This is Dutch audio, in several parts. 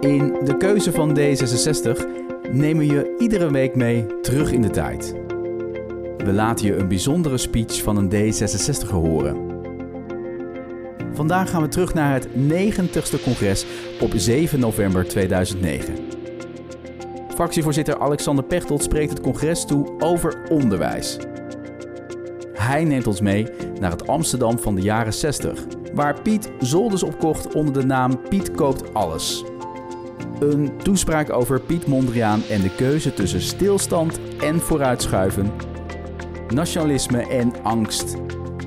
In de keuze van D66 nemen je iedere week mee terug in de tijd. We laten je een bijzondere speech van een D66 horen. Vandaag gaan we terug naar het 90ste congres op 7 november 2009. Fractievoorzitter Alexander Pechtold spreekt het congres toe over onderwijs. Hij neemt ons mee naar het Amsterdam van de jaren 60, waar Piet zolders opkocht onder de naam Piet koopt alles. Een toespraak over Piet Mondriaan en de keuze tussen stilstand en vooruitschuiven, nationalisme en angst,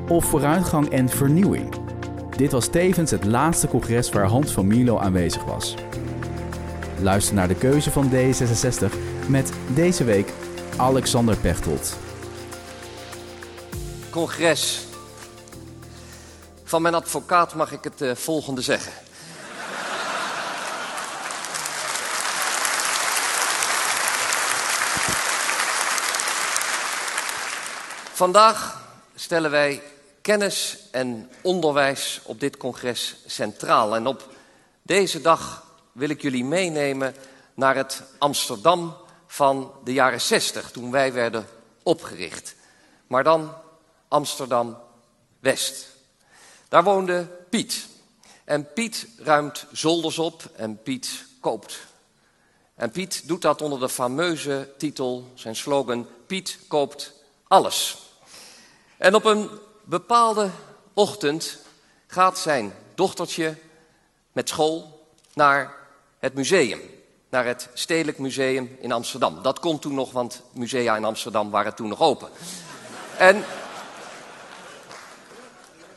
of vooruitgang en vernieuwing. Dit was tevens het laatste congres waar Hans van Milo aanwezig was. Luister naar de keuze van D66 met deze week Alexander Pechtold. Congres. Van mijn advocaat mag ik het uh, volgende zeggen. Vandaag stellen wij kennis en onderwijs op dit congres centraal. En op deze dag wil ik jullie meenemen naar het Amsterdam van de jaren 60, toen wij werden opgericht. Maar dan Amsterdam West. Daar woonde Piet. En Piet ruimt zolders op en Piet koopt. En Piet doet dat onder de fameuze titel, zijn slogan: Piet koopt alles. En op een bepaalde ochtend gaat zijn dochtertje met school naar het museum. Naar het Stedelijk Museum in Amsterdam. Dat kon toen nog, want musea in Amsterdam waren toen nog open. En,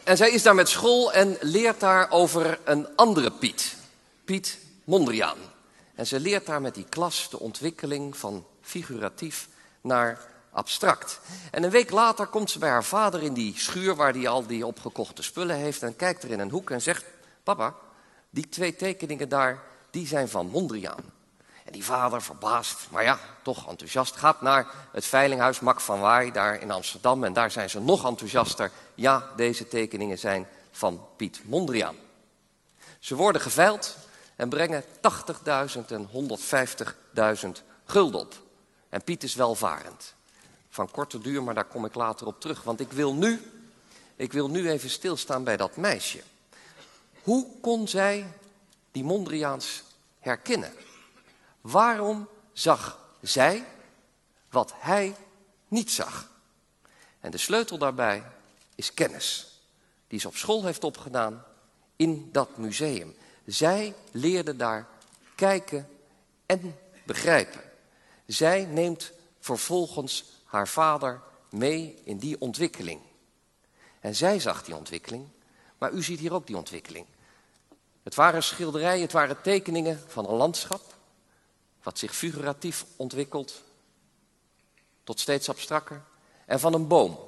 en zij is daar met school en leert daar over een andere Piet. Piet Mondriaan. En ze leert daar met die klas de ontwikkeling van figuratief naar abstract. En een week later komt ze bij haar vader in die schuur waar hij al die opgekochte spullen heeft en kijkt er in een hoek en zegt: Papa, die twee tekeningen daar, die zijn van Mondriaan. En die vader, verbaasd, maar ja, toch enthousiast, gaat naar het veilinghuis Mak van Waai daar in Amsterdam. En daar zijn ze nog enthousiaster. Ja, deze tekeningen zijn van Piet Mondriaan. Ze worden geveild en brengen 80.000 en 150.000 gulden op. En Piet is welvarend van korte duur, maar daar kom ik later op terug. Want ik wil nu, ik wil nu even stilstaan bij dat meisje. Hoe kon zij die Mondriaans herkennen? Waarom zag zij wat hij niet zag? En de sleutel daarbij is kennis, die ze op school heeft opgedaan in dat museum. Zij leerde daar kijken en begrijpen. Zij neemt vervolgens haar vader mee in die ontwikkeling. En zij zag die ontwikkeling, maar u ziet hier ook die ontwikkeling. Het waren schilderijen, het waren tekeningen van een landschap, wat zich figuratief ontwikkelt tot steeds abstrakker, en van een boom.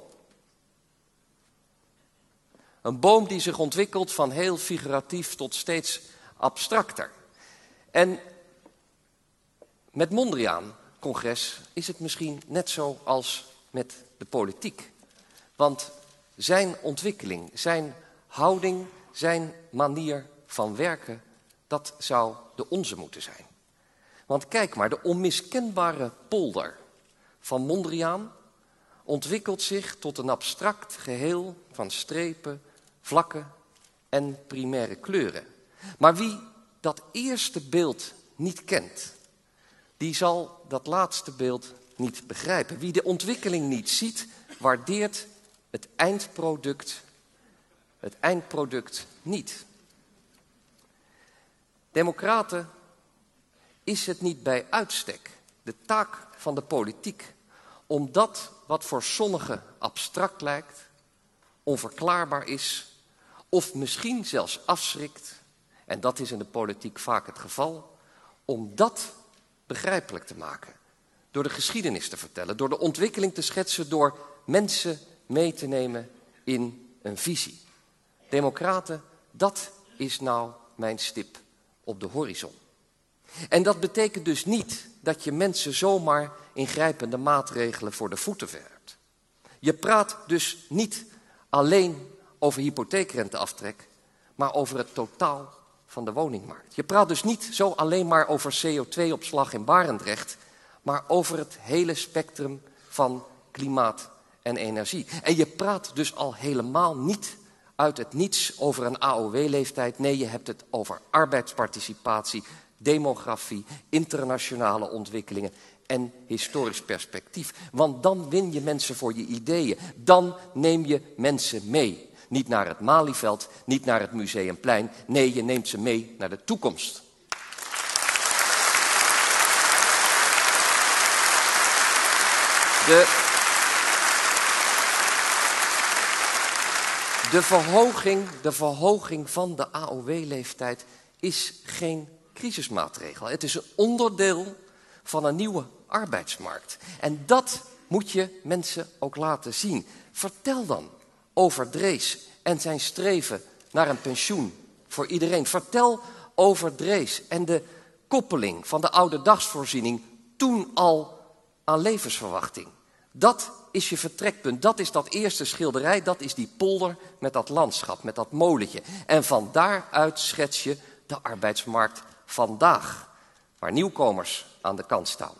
Een boom die zich ontwikkelt van heel figuratief tot steeds abstracter. En met Mondriaan congres is het misschien net zo als met de politiek. Want zijn ontwikkeling, zijn houding, zijn manier van werken, dat zou de onze moeten zijn. Want kijk maar, de onmiskenbare polder van Mondriaan ontwikkelt zich tot een abstract geheel van strepen, vlakken en primaire kleuren. Maar wie dat eerste beeld niet kent, die zal dat laatste beeld niet begrijpen. Wie de ontwikkeling niet ziet, waardeert het eindproduct, het eindproduct niet. Democraten is het niet bij uitstek de taak van de politiek om dat wat voor sommigen abstract lijkt, onverklaarbaar is of misschien zelfs afschrikt, en dat is in de politiek vaak het geval, om dat begrijpelijk te maken. Door de geschiedenis te vertellen, door de ontwikkeling te schetsen, door mensen mee te nemen in een visie. Democraten, dat is nou mijn stip op de horizon. En dat betekent dus niet dat je mensen zomaar ingrijpende maatregelen voor de voeten werpt. Je praat dus niet alleen over hypotheekrenteaftrek, maar over het totaal van de woningmarkt. Je praat dus niet zo alleen maar over CO2-opslag in Barendrecht, maar over het hele spectrum van klimaat en energie. En je praat dus al helemaal niet uit het niets over een AOW-leeftijd. Nee, je hebt het over arbeidsparticipatie, demografie, internationale ontwikkelingen en historisch perspectief. Want dan win je mensen voor je ideeën. Dan neem je mensen mee. Niet naar het Malieveld, niet naar het Museumplein. Nee, je neemt ze mee naar de toekomst. De, de, verhoging, de verhoging van de AOW-leeftijd is geen crisismaatregel. Het is een onderdeel van een nieuwe arbeidsmarkt. En dat moet je mensen ook laten zien. Vertel dan over Drees en zijn streven naar een pensioen voor iedereen. Vertel over Drees en de koppeling van de oude dagsvoorziening toen al aan levensverwachting. Dat is je vertrekpunt. Dat is dat eerste schilderij. Dat is die polder met dat landschap, met dat molentje. En van daaruit schets je de arbeidsmarkt vandaag. Waar nieuwkomers aan de kant staan.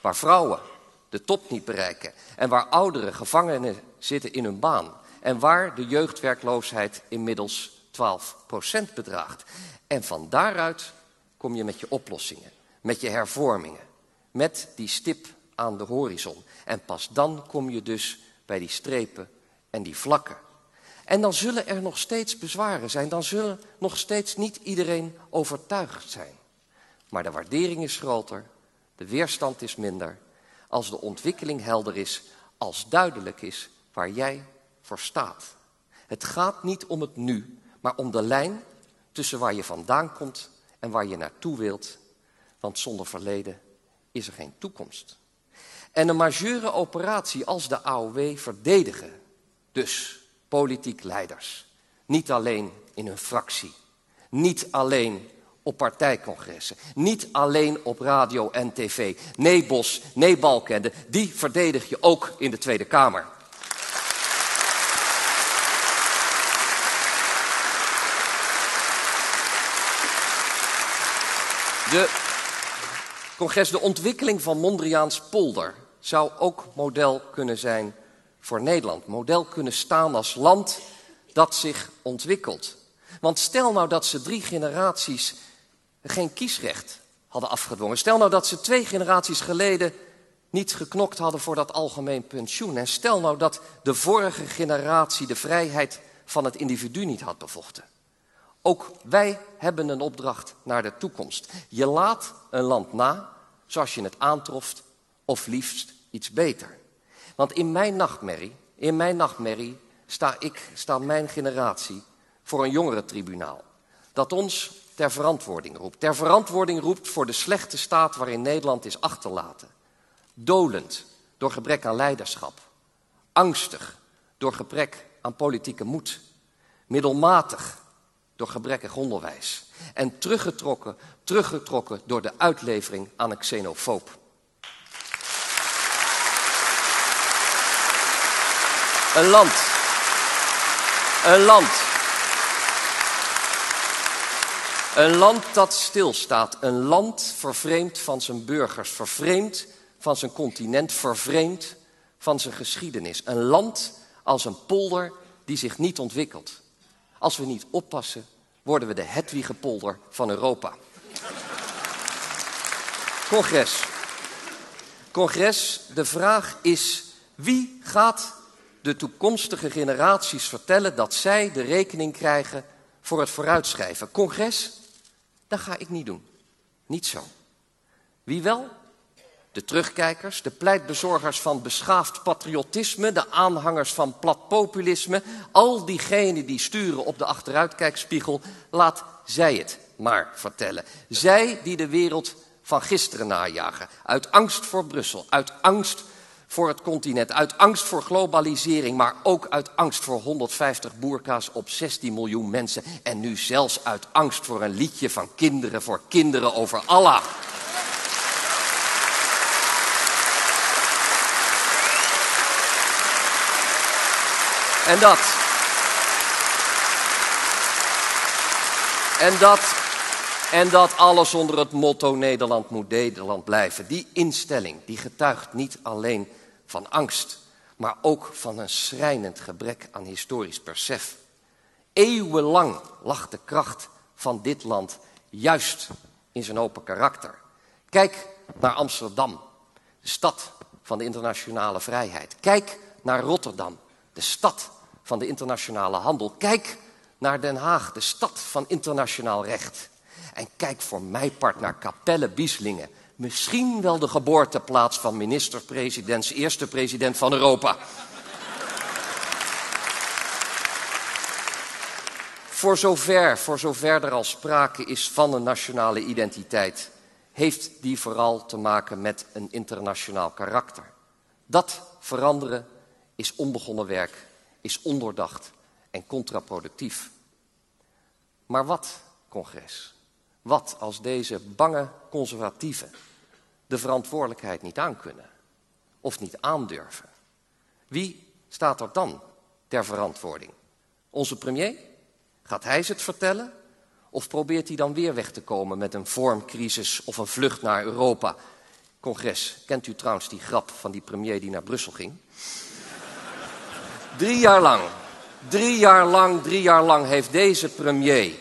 Waar vrouwen de top niet bereiken. En waar ouderen gevangenen zitten in hun baan. En waar de jeugdwerkloosheid inmiddels 12% bedraagt. En van daaruit kom je met je oplossingen, met je hervormingen, met die stip aan de horizon. En pas dan kom je dus bij die strepen en die vlakken. En dan zullen er nog steeds bezwaren zijn, dan zullen nog steeds niet iedereen overtuigd zijn. Maar de waardering is groter, de weerstand is minder, als de ontwikkeling helder is, als duidelijk is waar jij staat. Het gaat niet om het nu, maar om de lijn tussen waar je vandaan komt en waar je naartoe wilt. Want zonder verleden is er geen toekomst. En een majeure operatie als de AOW verdedigen. Dus politiek leiders. Niet alleen in hun fractie. Niet alleen op partijcongressen. Niet alleen op radio en tv. Nee Bos, nee Balkende. Die verdedig je ook in de Tweede Kamer. De congres De Ontwikkeling van Mondriaans Polder zou ook model kunnen zijn voor Nederland. Model kunnen staan als land dat zich ontwikkelt. Want stel nou dat ze drie generaties geen kiesrecht hadden afgedwongen. Stel nou dat ze twee generaties geleden niet geknokt hadden voor dat algemeen pensioen. En stel nou dat de vorige generatie de vrijheid van het individu niet had bevochten. Ook wij hebben een opdracht naar de toekomst. Je laat een land na zoals je het aantroft, of liefst iets beter. Want in mijn nachtmerrie, in mijn nachtmerrie sta ik, sta mijn generatie voor een jongerentribunaal. Dat ons ter verantwoording roept. Ter verantwoording roept voor de slechte staat waarin Nederland is achterlaten. Dolend door gebrek aan leiderschap. Angstig door gebrek aan politieke moed. Middelmatig door gebrekkig onderwijs. En teruggetrokken, teruggetrokken door de uitlevering aan een xenofoob. Een land. Een land. Een land dat stilstaat. Een land vervreemd van zijn burgers. Vervreemd van zijn continent. Vervreemd van zijn geschiedenis. Een land als een polder die zich niet ontwikkelt. Als we niet oppassen, worden we de Hedwigepolder van Europa. Congres. Congres, de vraag is: wie gaat de toekomstige generaties vertellen dat zij de rekening krijgen voor het vooruitschrijven? Congres, dat ga ik niet doen. Niet zo. Wie wel? De terugkijkers, de pleitbezorgers van beschaafd patriotisme, de aanhangers van platpopulisme, al diegenen die sturen op de achteruitkijkspiegel, laat zij het maar vertellen. Zij die de wereld van gisteren najagen, uit angst voor Brussel, uit angst voor het continent, uit angst voor globalisering, maar ook uit angst voor 150 boerka's op 16 miljoen mensen en nu zelfs uit angst voor een liedje van kinderen voor kinderen over Allah. En dat. En dat En dat alles onder het motto Nederland moet Nederland blijven. Die instelling die getuigt niet alleen van angst, maar ook van een schrijnend gebrek aan historisch besef. Eeuwenlang lag de kracht van dit land juist in zijn open karakter. Kijk naar Amsterdam, de stad van de internationale vrijheid. Kijk naar Rotterdam, de stad van de internationale handel. Kijk naar Den Haag, de stad van internationaal recht. En kijk voor mij part naar Capelle Bieslingen. Misschien wel de geboorteplaats van minister-presidents eerste president van Europa. Voor zover, voor zover er al sprake is van een nationale identiteit, heeft die vooral te maken met een internationaal karakter. Dat veranderen is onbegonnen werk, is ondoordacht en contraproductief. Maar wat, congres? Wat als deze bange conservatieven de verantwoordelijkheid niet aankunnen of niet aandurven? Wie staat er dan ter verantwoording? Onze premier? Gaat hij ze het vertellen? Of probeert hij dan weer weg te komen met een vormcrisis of een vlucht naar Europa? Congres, kent u trouwens die grap van die premier die naar Brussel ging? Drie jaar lang, drie jaar lang, drie jaar lang heeft deze premier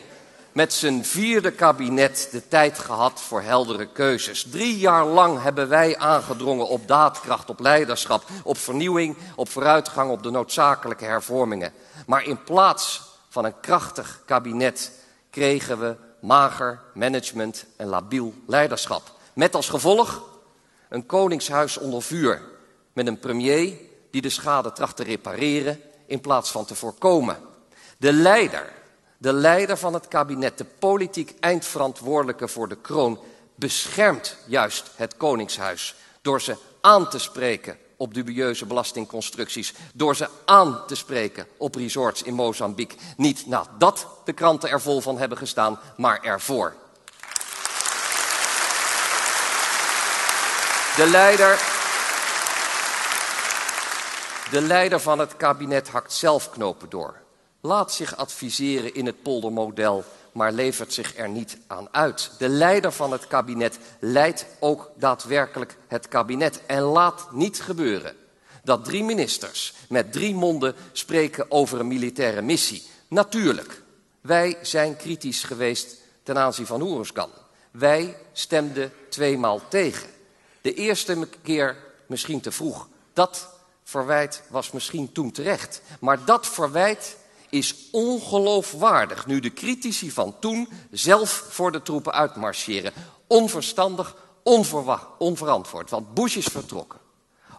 met zijn vierde kabinet de tijd gehad voor heldere keuzes. Drie jaar lang hebben wij aangedrongen op daadkracht, op leiderschap, op vernieuwing, op vooruitgang, op de noodzakelijke hervormingen. Maar in plaats van een krachtig kabinet kregen we mager management en labiel leiderschap. Met als gevolg een koningshuis onder vuur. Met een premier die de schade tracht te repareren in plaats van te voorkomen. De leider, de leider van het kabinet, de politiek eindverantwoordelijke voor de kroon, beschermt juist het koningshuis door ze aan te spreken op dubieuze belastingconstructies. Door ze aan te spreken op resorts in Mozambique. Niet nadat de kranten er vol van hebben gestaan, maar ervoor. De leider, de leider van het kabinet hakt zelf knopen door. Laat zich adviseren in het poldermodel maar levert zich er niet aan uit. De leider van het kabinet leidt ook daadwerkelijk het kabinet. En laat niet gebeuren dat drie ministers met drie monden spreken over een militaire missie. Natuurlijk, wij zijn kritisch geweest ten aanzien van Oeruzkan. Wij stemden tweemaal tegen. De eerste keer misschien te vroeg. Dat verwijt was misschien toen terecht. Maar dat verwijt is ongeloofwaardig nu de critici van toen zelf voor de troepen uitmarcheren. Onverstandig, onverantwoord, want Bush is vertrokken.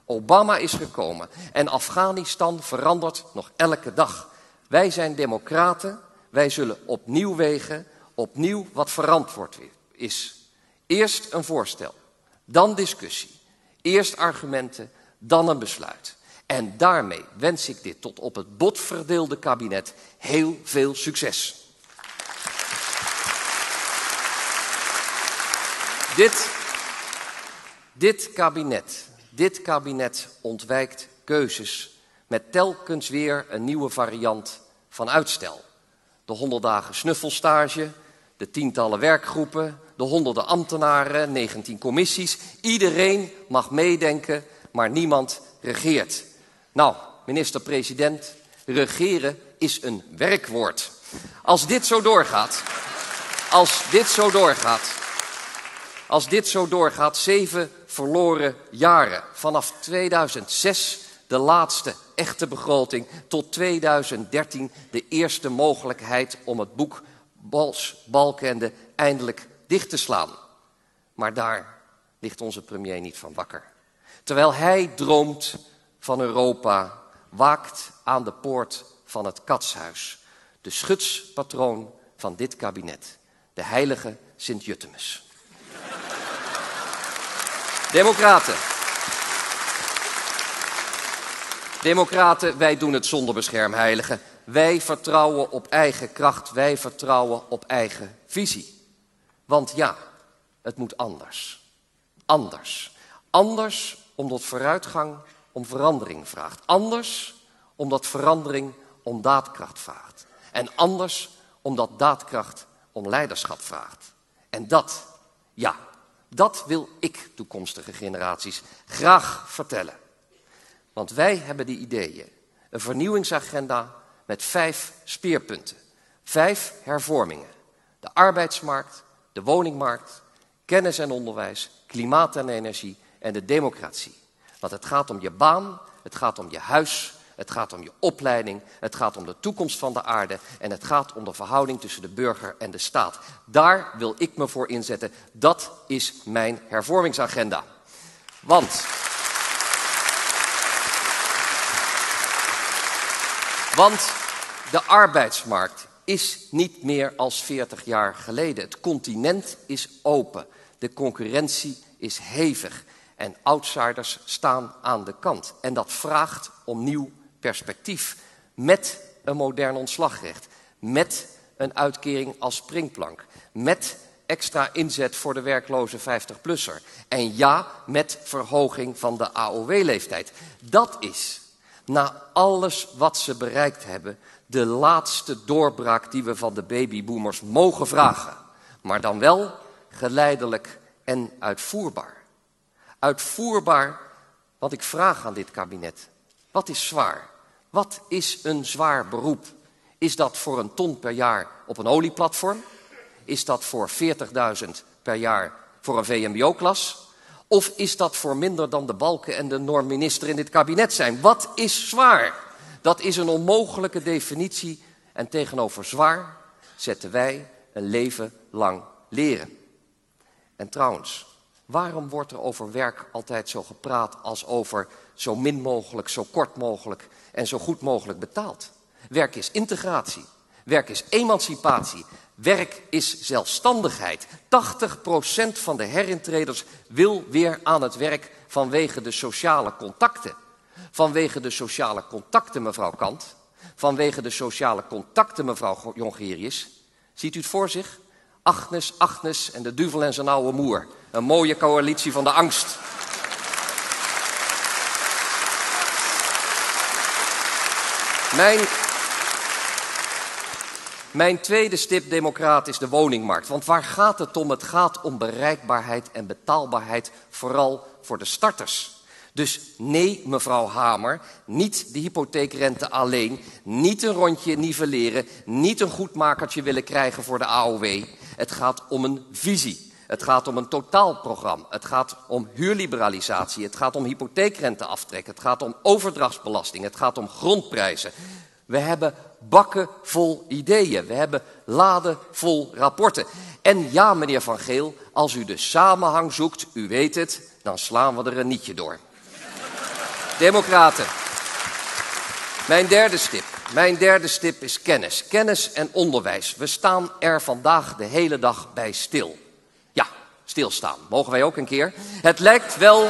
Obama is gekomen en Afghanistan verandert nog elke dag. Wij zijn democraten, wij zullen opnieuw wegen, opnieuw wat verantwoord is. Eerst een voorstel, dan discussie. Eerst argumenten, dan een besluit. En daarmee wens ik dit tot op het bot verdeelde kabinet heel veel succes. Dit, dit kabinet, dit kabinet ontwijkt keuzes met telkens weer een nieuwe variant van uitstel. De honderd dagen snuffelstage, de tientallen werkgroepen, de honderden ambtenaren, 19 commissies. Iedereen mag meedenken, maar niemand regeert. Nou, minister-president, regeren is een werkwoord. Als dit zo doorgaat, als dit zo doorgaat, als dit zo doorgaat, zeven verloren jaren. Vanaf 2006 de laatste echte begroting, tot 2013 de eerste mogelijkheid om het boek Bals, Balkende eindelijk dicht te slaan. Maar daar ligt onze premier niet van wakker. Terwijl hij droomt van Europa waakt aan de poort van het katshuis. De schutspatroon van dit kabinet, de heilige Sint-Juttemus. Democraten. Democraten, wij doen het zonder beschermheiligen. Wij vertrouwen op eigen kracht, wij vertrouwen op eigen visie. Want ja, het moet anders. Anders. Anders omdat vooruitgang om verandering vraagt. Anders omdat verandering om daadkracht vraagt. En anders omdat daadkracht om leiderschap vraagt. En dat, ja, dat wil ik toekomstige generaties graag vertellen. Want wij hebben die ideeën. Een vernieuwingsagenda met vijf speerpunten. Vijf hervormingen. De arbeidsmarkt, de woningmarkt, kennis en onderwijs, klimaat en energie en de democratie. Want het gaat om je baan, het gaat om je huis, het gaat om je opleiding, het gaat om de toekomst van de aarde en het gaat om de verhouding tussen de burger en de staat. Daar wil ik me voor inzetten. Dat is mijn hervormingsagenda. Want. Want de arbeidsmarkt is niet meer als 40 jaar geleden. Het continent is open. De concurrentie is hevig. En outsiders staan aan de kant. En dat vraagt om nieuw perspectief. Met een modern ontslagrecht. Met een uitkering als springplank. Met extra inzet voor de werkloze 50-plusser. En ja, met verhoging van de AOW-leeftijd. Dat is, na alles wat ze bereikt hebben, de laatste doorbraak die we van de babyboomers mogen vragen. Maar dan wel geleidelijk en uitvoerbaar. Uitvoerbaar wat ik vraag aan dit kabinet. Wat is zwaar? Wat is een zwaar beroep? Is dat voor een ton per jaar op een olieplatform? Is dat voor 40.000 per jaar voor een VMBO-klas? Of is dat voor minder dan de balken en de normminister in dit kabinet zijn? Wat is zwaar? Dat is een onmogelijke definitie en tegenover zwaar zetten wij een leven lang leren. En trouwens, waarom wordt er over werk altijd zo gepraat als over zo min mogelijk, zo kort mogelijk en zo goed mogelijk betaald? Werk is integratie. Werk is emancipatie. Werk is zelfstandigheid. 80% van de herintreders wil weer aan het werk vanwege de sociale contacten. Vanwege de sociale contacten, mevrouw Kant. Vanwege de sociale contacten, mevrouw Jongerius. Ziet u het voor zich? Agnes, Agnes en de duvel en zijn oude moer. Een mooie coalitie van de angst. Mijn, mijn tweede stip democraat is de woningmarkt. Want waar gaat het om? Het gaat om bereikbaarheid en betaalbaarheid, vooral voor de starters. Dus nee, mevrouw Hamer, niet de hypotheekrente alleen, niet een rondje nivelleren, niet een goed makertje willen krijgen voor de AOW. Het gaat om een visie. Het gaat om een totaalprogramma. Het gaat om huurliberalisatie. Het gaat om hypotheekrenteaftrek. Het gaat om overdrachtsbelasting. Het gaat om grondprijzen. We hebben bakken vol ideeën. We hebben laden vol rapporten. En ja, meneer Van Geel, als u de samenhang zoekt, u weet het, dan slaan we er een nietje door. Democraten. Mijn derde stip. Mijn derde stip is kennis. Kennis en onderwijs. We staan er vandaag de hele dag bij stil. Ja, stilstaan. Mogen wij ook een keer? Het lijkt wel,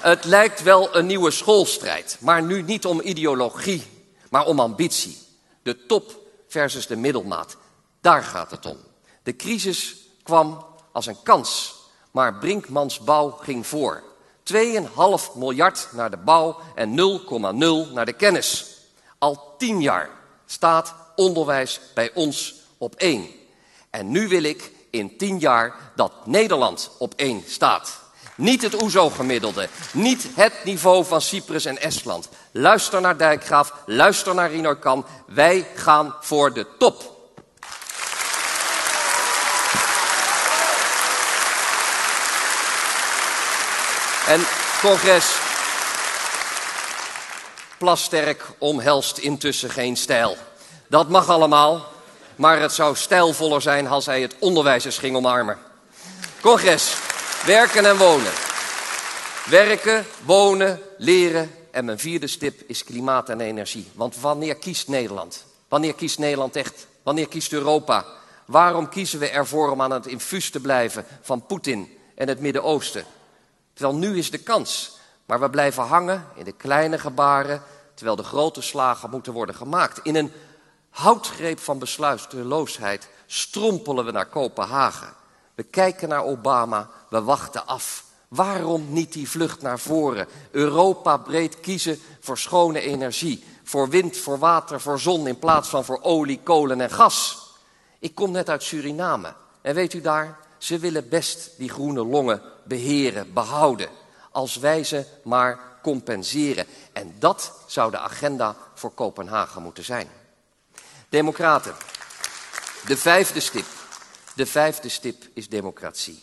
het lijkt wel een nieuwe schoolstrijd. Maar nu niet om ideologie, maar om ambitie. De top versus de middelmaat. Daar gaat het om. De crisis kwam als een kans, maar Brinkmans bouw ging voor. 2,5 miljard naar de bouw en 0,0 naar de kennis. Al tien jaar staat onderwijs bij ons op één. En nu wil ik in tien jaar dat Nederland op één staat. Niet het OESO-gemiddelde, niet het niveau van Cyprus en Estland. Luister naar Dijkgraaf, luister naar Rino Kan. Wij gaan voor de top. En congres. Plasterk omhelst intussen geen stijl. Dat mag allemaal, maar het zou stijlvoller zijn als hij het onderwijs eens ging omarmen. Congres. Werken en wonen. Werken, wonen, leren. En mijn vierde stip is klimaat en energie. Want wanneer kiest Nederland? Wanneer kiest Nederland echt? Wanneer kiest Europa? Waarom kiezen we ervoor om aan het infuus te blijven van Poetin en het Midden-Oosten? Terwijl nu is de kans. Maar we blijven hangen in de kleine gebaren, terwijl de grote slagen moeten worden gemaakt. In een houtgreep van besluiteloosheid strompelen we naar Kopenhagen. We kijken naar Obama, we wachten af. Waarom niet die vlucht naar voren? Europa breed kiezen voor schone energie. Voor wind, voor water, voor zon in plaats van voor olie, kolen en gas. Ik kom net uit Suriname. En weet u daar, ze willen best die groene longen beheren, behouden. Als wij ze maar compenseren. En dat zou de agenda voor Kopenhagen moeten zijn. Democraten. De vijfde stip. De vijfde stip is democratie.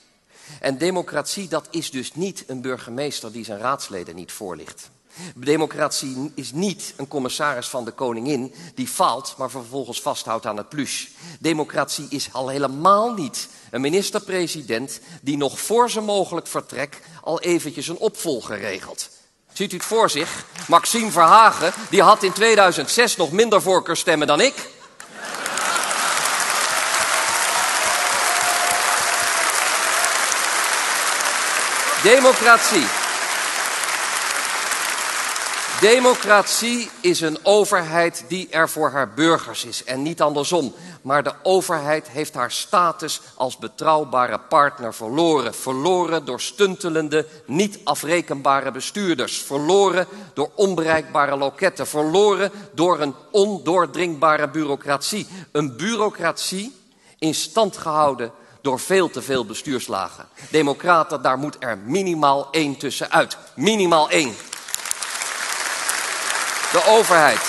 En democratie, dat is dus niet een burgemeester die zijn raadsleden niet voorlicht. Democratie is niet een commissaris van de koningin die faalt, maar vervolgens vasthoudt aan het plus. Democratie is al helemaal niet een minister-president die nog voor zijn mogelijk vertrek al eventjes een opvolger regelt. Ziet u het voor zich? Maxime Verhagen, die had in 2006 nog minder voorkeurstemmen dan ik. Democratie. Democratie is een overheid die er voor haar burgers is en niet andersom. Maar de overheid heeft haar status als betrouwbare partner verloren. Verloren door stuntelende, niet afrekenbare bestuurders. Verloren door onbereikbare loketten. Verloren door een ondoordringbare bureaucratie. Een bureaucratie in stand gehouden door veel te veel bestuurslagen. Democraten, daar moet er minimaal één tussenuit. Minimaal één. De overheid.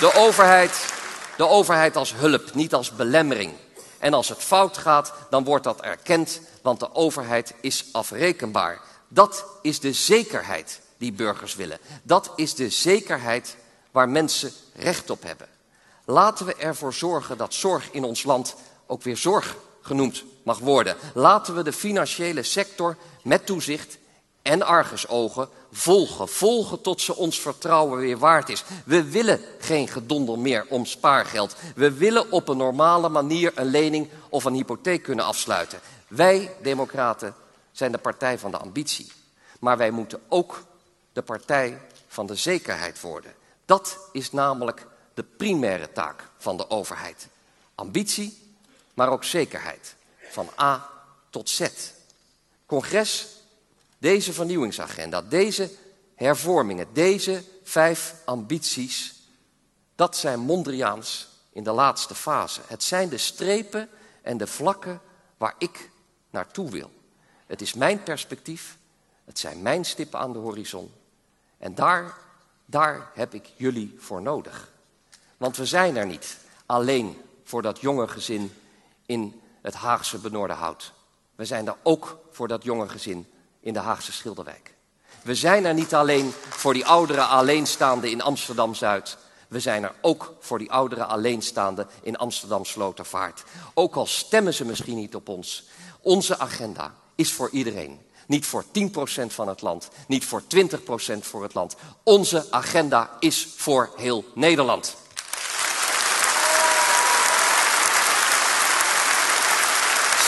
De overheid. De overheid als hulp, niet als belemmering. En als het fout gaat, dan wordt dat erkend, want de overheid is afrekenbaar. Dat is de zekerheid die burgers willen. Dat is de zekerheid waar mensen recht op hebben. Laten we ervoor zorgen dat zorg in ons land ook weer zorg genoemd mag worden. Laten we de financiële sector met toezicht en argusogen volgen. Volgen tot ze ons vertrouwen weer waard is. We willen geen gedonder meer om spaargeld. We willen op een normale manier een lening of een hypotheek kunnen afsluiten. Wij, democraten, zijn de partij van de ambitie. Maar wij moeten ook de partij van de zekerheid worden. Dat is namelijk de primaire taak van de overheid. Ambitie, maar ook zekerheid. Van A tot Z. Congres deze vernieuwingsagenda, deze hervormingen, deze vijf ambities, dat zijn Mondriaans in de laatste fase. Het zijn de strepen en de vlakken waar ik naartoe wil. Het is mijn perspectief, het zijn mijn stippen aan de horizon. En daar, daar heb ik jullie voor nodig. Want we zijn er niet alleen voor dat jonge gezin in het Haagse Benoordenhout. We zijn er ook voor dat jonge gezin in de Haagse Schilderwijk. We zijn er niet alleen voor die oudere alleenstaanden in Amsterdam-Zuid. We zijn er ook voor die oudere alleenstaanden in Amsterdam-Slotervaart. Ook al stemmen ze misschien niet op ons. Onze agenda is voor iedereen. Niet voor 10% van het land, niet voor 20% voor het land. Onze agenda is voor heel Nederland.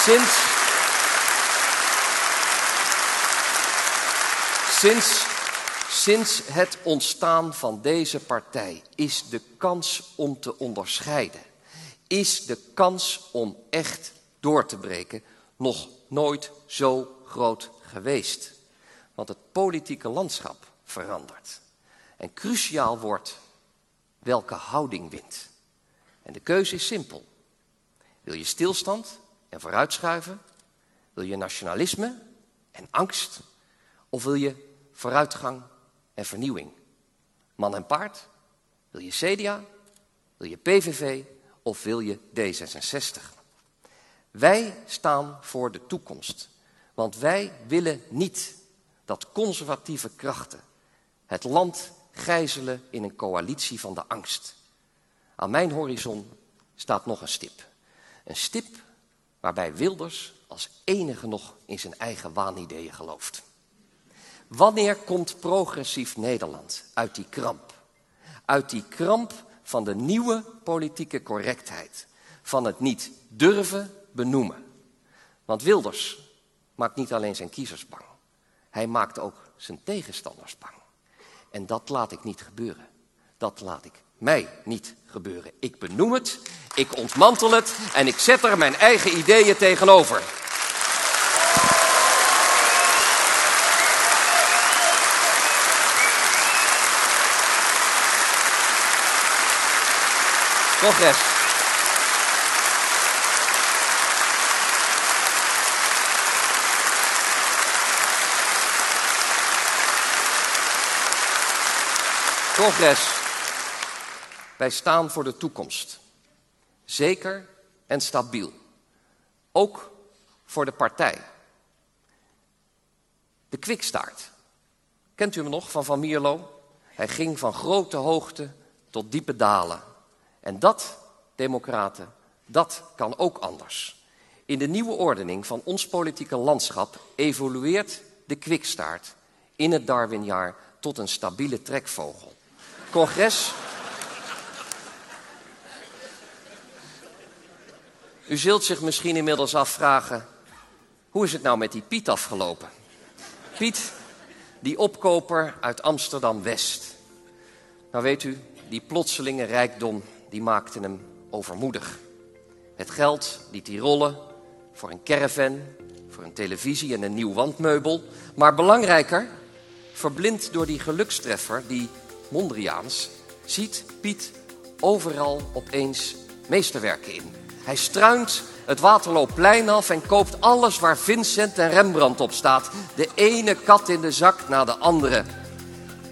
Sinds Sinds, sinds het ontstaan van deze partij is de kans om te onderscheiden, is de kans om echt door te breken nog nooit zo groot geweest. Want het politieke landschap verandert. En cruciaal wordt welke houding wint. En de keuze is simpel. Wil je stilstand en vooruitschuiven? Wil je nationalisme en angst? Of wil je vooruitgang en vernieuwing. Man en paard? Wil je CDA? Wil je PVV? Of wil je D66? Wij staan voor de toekomst. Want wij willen niet dat conservatieve krachten het land gijzelen in een coalitie van de angst. Aan mijn horizon staat nog een stip. Een stip waarbij Wilders als enige nog in zijn eigen waanideeën gelooft. Wanneer komt progressief Nederland uit die kramp? Uit die kramp van de nieuwe politieke correctheid. Van het niet durven benoemen. Want Wilders maakt niet alleen zijn kiezers bang. Hij maakt ook zijn tegenstanders bang. En dat laat ik niet gebeuren. Dat laat ik mij niet gebeuren. Ik benoem het, ik ontmantel het en ik zet er mijn eigen ideeën tegenover. Congres. Congres. Wij staan voor de toekomst. Zeker en stabiel. Ook voor de partij. De kwikstaart. Kent u hem nog van Van Mierlo? Hij ging van grote hoogte tot diepe dalen. En dat, democraten, dat kan ook anders. In de nieuwe ordening van ons politieke landschap evolueert de kwikstaart in het Darwinjaar tot een stabiele trekvogel. Congres. U zult zich misschien inmiddels afvragen: hoe is het nou met die Piet afgelopen? Piet, die opkoper uit Amsterdam West. Nou weet u, die plotselinge rijkdom, die maakte hem overmoedig. Het geld liet hij rollen voor een caravan, voor een televisie en een nieuw wandmeubel. Maar belangrijker, verblind door die gelukstreffer, die Mondriaans, ziet Piet overal opeens meesterwerken in. Hij struint het Waterloopplein af en koopt alles waar Vincent en Rembrandt op staat. De ene kat in de zak na de andere.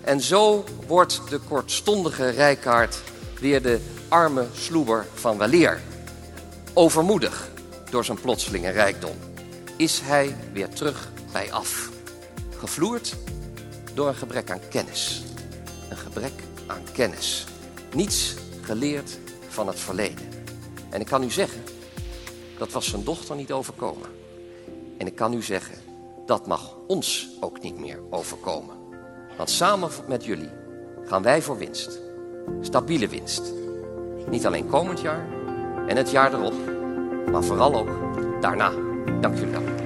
En zo wordt de kortstondige rijkaard weer de arme sloeber van weleer. Overmoedig door zijn plotselinge rijkdom is hij weer terug bij af. Gevloerd door een gebrek aan kennis. Een gebrek aan kennis. Niets geleerd van het verleden. En ik kan u zeggen, dat was zijn dochter niet overkomen. En ik kan u zeggen, dat mag ons ook niet meer overkomen. Want samen met jullie gaan wij voor winst. Stabiele winst. Niet alleen komend jaar en het jaar erop, maar vooral ook daarna. Dank jullie wel.